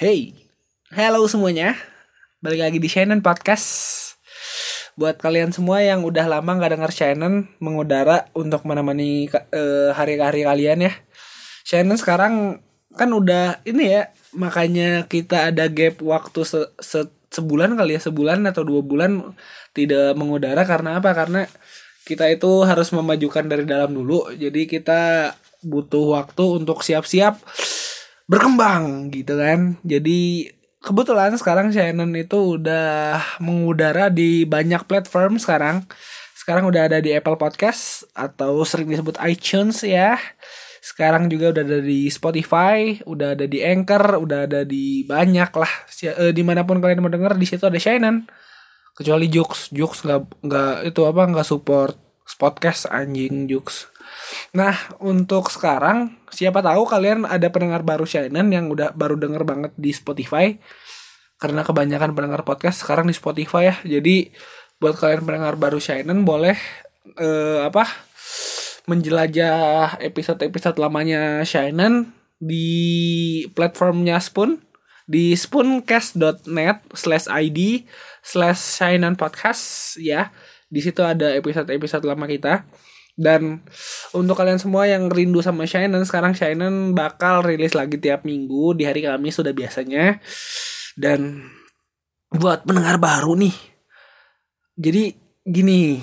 Hey, hello semuanya. Balik lagi di Shannon Podcast. Buat kalian semua yang udah lama gak denger Shannon mengudara untuk menemani uh, hari-hari kalian ya. Shannon sekarang kan udah ini ya, makanya kita ada gap waktu se, se sebulan kali ya, sebulan atau dua bulan tidak mengudara karena apa? Karena kita itu harus memajukan dari dalam dulu. Jadi kita butuh waktu untuk siap-siap berkembang gitu kan. Jadi kebetulan sekarang Shannon itu udah mengudara di banyak platform sekarang. Sekarang udah ada di Apple Podcast atau sering disebut iTunes ya. Sekarang juga udah ada di Spotify, udah ada di Anchor, udah ada di banyak lah. E, di mana pun kalian mau denger di situ ada Shannon. Kecuali Jux, Jux nggak nggak itu apa nggak support podcast anjing Jux. Nah, untuk sekarang siapa tahu kalian ada pendengar baru Shannon yang udah baru denger banget di Spotify. Karena kebanyakan pendengar podcast sekarang di Spotify ya. Jadi buat kalian pendengar baru Shannon boleh eh, apa? menjelajah episode-episode lamanya Shannon di platformnya Spoon di spooncast.net slash id slash Shannon podcast ya di situ ada episode-episode lama kita. Dan untuk kalian semua yang rindu sama Shannon sekarang Shannon bakal rilis lagi tiap minggu di hari Kamis sudah biasanya. Dan buat pendengar baru nih jadi gini.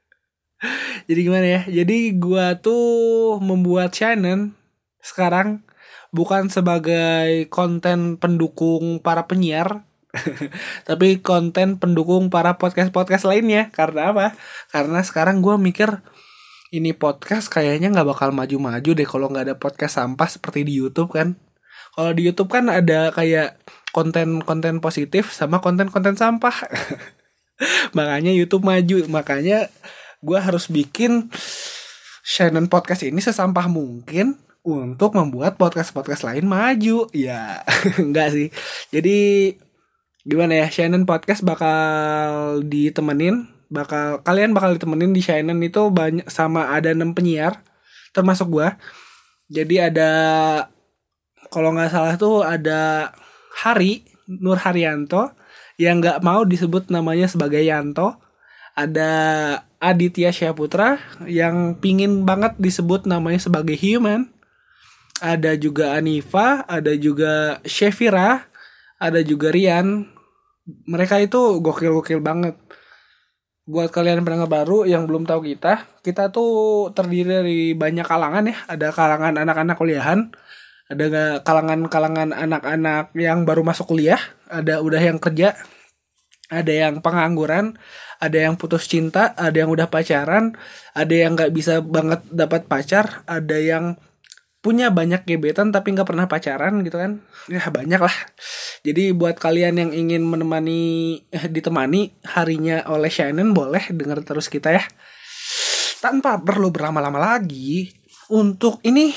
Jadi gimana ya? Jadi gua tuh membuat Shannon sekarang bukan sebagai konten pendukung para penyiar tapi konten pendukung para podcast podcast lainnya. Karena apa? Karena sekarang gue mikir ini podcast kayaknya nggak bakal maju-maju deh kalau nggak ada podcast sampah seperti di YouTube kan? Kalau di YouTube kan ada kayak konten-konten positif sama konten-konten sampah. Makanya YouTube maju. Makanya gue harus bikin Shannon podcast ini sesampah mungkin untuk membuat podcast-podcast lain maju. Ya enggak sih. Jadi gimana ya Shannon podcast bakal ditemenin bakal kalian bakal ditemenin di Shannon itu banyak sama ada enam penyiar termasuk gua. Jadi ada kalau nggak salah tuh ada Hari Nur Haryanto yang nggak mau disebut namanya sebagai Yanto. Ada Aditya Syaputra yang pingin banget disebut namanya sebagai human. Ada juga Anifa ada juga Shefira ada juga Rian. Mereka itu gokil-gokil banget. Buat kalian pendengar baru yang belum tahu kita kita tuh terdiri dari banyak kalangan ya. Ada kalangan anak-anak kuliahan ada kalangan-kalangan anak-anak yang baru masuk kuliah ada udah yang kerja ada yang pengangguran ada yang putus cinta ada yang udah pacaran ada yang nggak bisa banget dapat pacar ada yang punya banyak gebetan tapi nggak pernah pacaran gitu kan? Ya banyak lah jadi buat kalian yang ingin menemani eh, ditemani harinya oleh Shannon boleh dengar terus kita ya. Tanpa perlu berlama-lama lagi untuk ini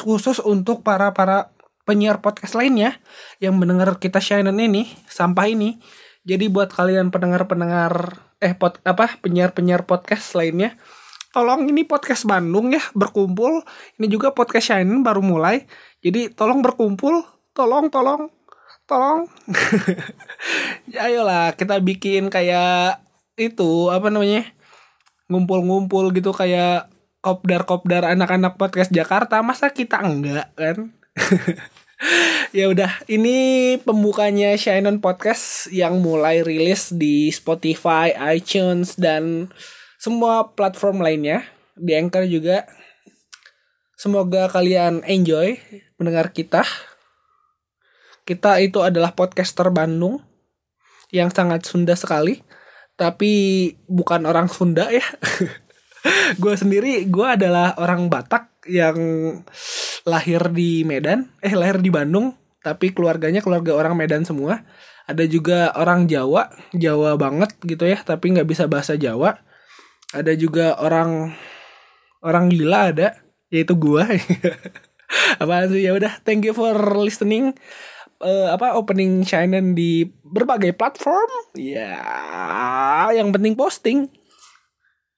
khusus untuk para para penyiar podcast lainnya yang mendengar kita Shannon ini sampah ini. Jadi buat kalian pendengar-pendengar eh pot apa penyiar-penyiar podcast lainnya tolong ini podcast Bandung ya berkumpul. Ini juga podcast Shine baru mulai. Jadi tolong berkumpul, tolong tolong tolong. ya ayolah kita bikin kayak itu apa namanya? ngumpul-ngumpul gitu kayak kopdar-kopdar anak-anak podcast Jakarta. Masa kita enggak kan? ya udah, ini pembukanya Shinon Podcast yang mulai rilis di Spotify, iTunes dan semua platform lainnya di Anchor juga. Semoga kalian enjoy mendengar kita. Kita itu adalah podcaster Bandung yang sangat Sunda sekali, tapi bukan orang Sunda ya. gue sendiri, gue adalah orang Batak yang lahir di Medan, eh lahir di Bandung, tapi keluarganya keluarga orang Medan semua. Ada juga orang Jawa, Jawa banget gitu ya, tapi nggak bisa bahasa Jawa ada juga orang orang gila ada yaitu gua. Apa sih? Ya udah thank you for listening. Uh, apa opening channel di berbagai platform. Ya yang penting posting